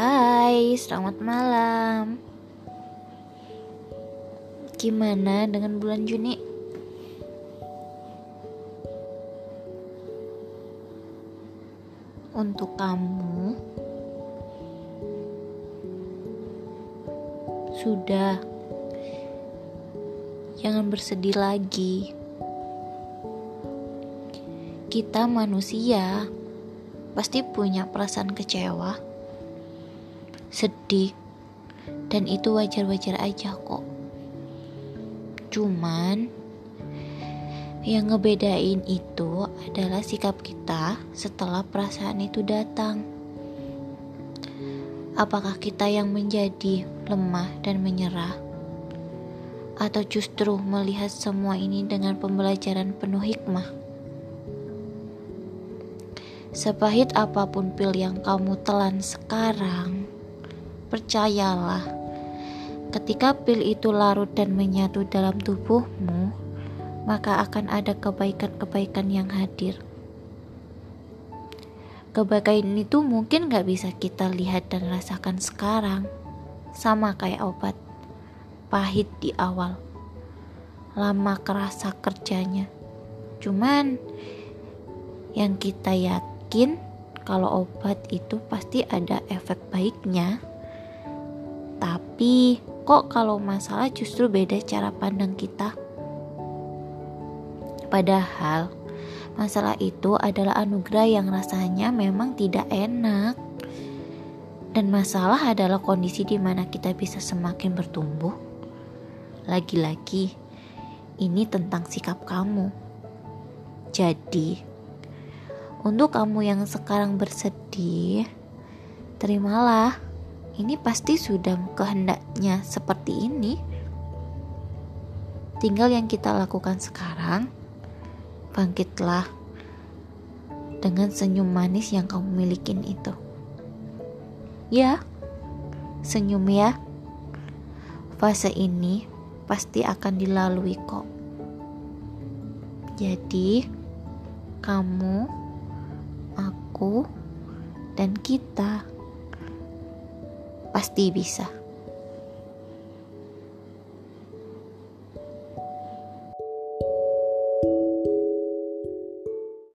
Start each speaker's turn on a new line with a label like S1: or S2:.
S1: Hai, selamat malam. Gimana dengan bulan Juni? Untuk kamu, sudah jangan bersedih lagi. Kita manusia pasti punya perasaan kecewa sedih, dan itu wajar-wajar aja kok. Cuman yang ngebedain itu adalah sikap kita setelah perasaan itu datang. Apakah kita yang menjadi lemah dan menyerah, atau justru melihat semua ini dengan pembelajaran penuh hikmah? Sepahit apa pun pil yang kamu telan sekarang, Percayalah, ketika pil itu larut dan menyatu dalam tubuhmu, maka akan ada kebaikan-kebaikan yang hadir. Kebaikan itu mungkin gak bisa kita lihat dan rasakan sekarang, sama kayak obat, pahit di awal, lama kerasa kerjanya. Cuman yang kita yakin kalau obat itu pasti ada efek baiknya. Tapi kok kalau masalah justru beda cara pandang kita? Padahal masalah itu adalah anugerah yang rasanya memang tidak enak. Dan masalah adalah kondisi di mana kita bisa semakin bertumbuh. Lagi-lagi, ini tentang sikap kamu. Jadi, untuk kamu yang sekarang bersedih, terimalah ini pasti sudah kehendaknya seperti ini. Tinggal yang kita lakukan sekarang, bangkitlah dengan senyum manis yang kamu milikin itu. Ya, senyum ya. Fase ini pasti akan dilalui kok. Jadi, kamu, aku, dan kita pasti bisa.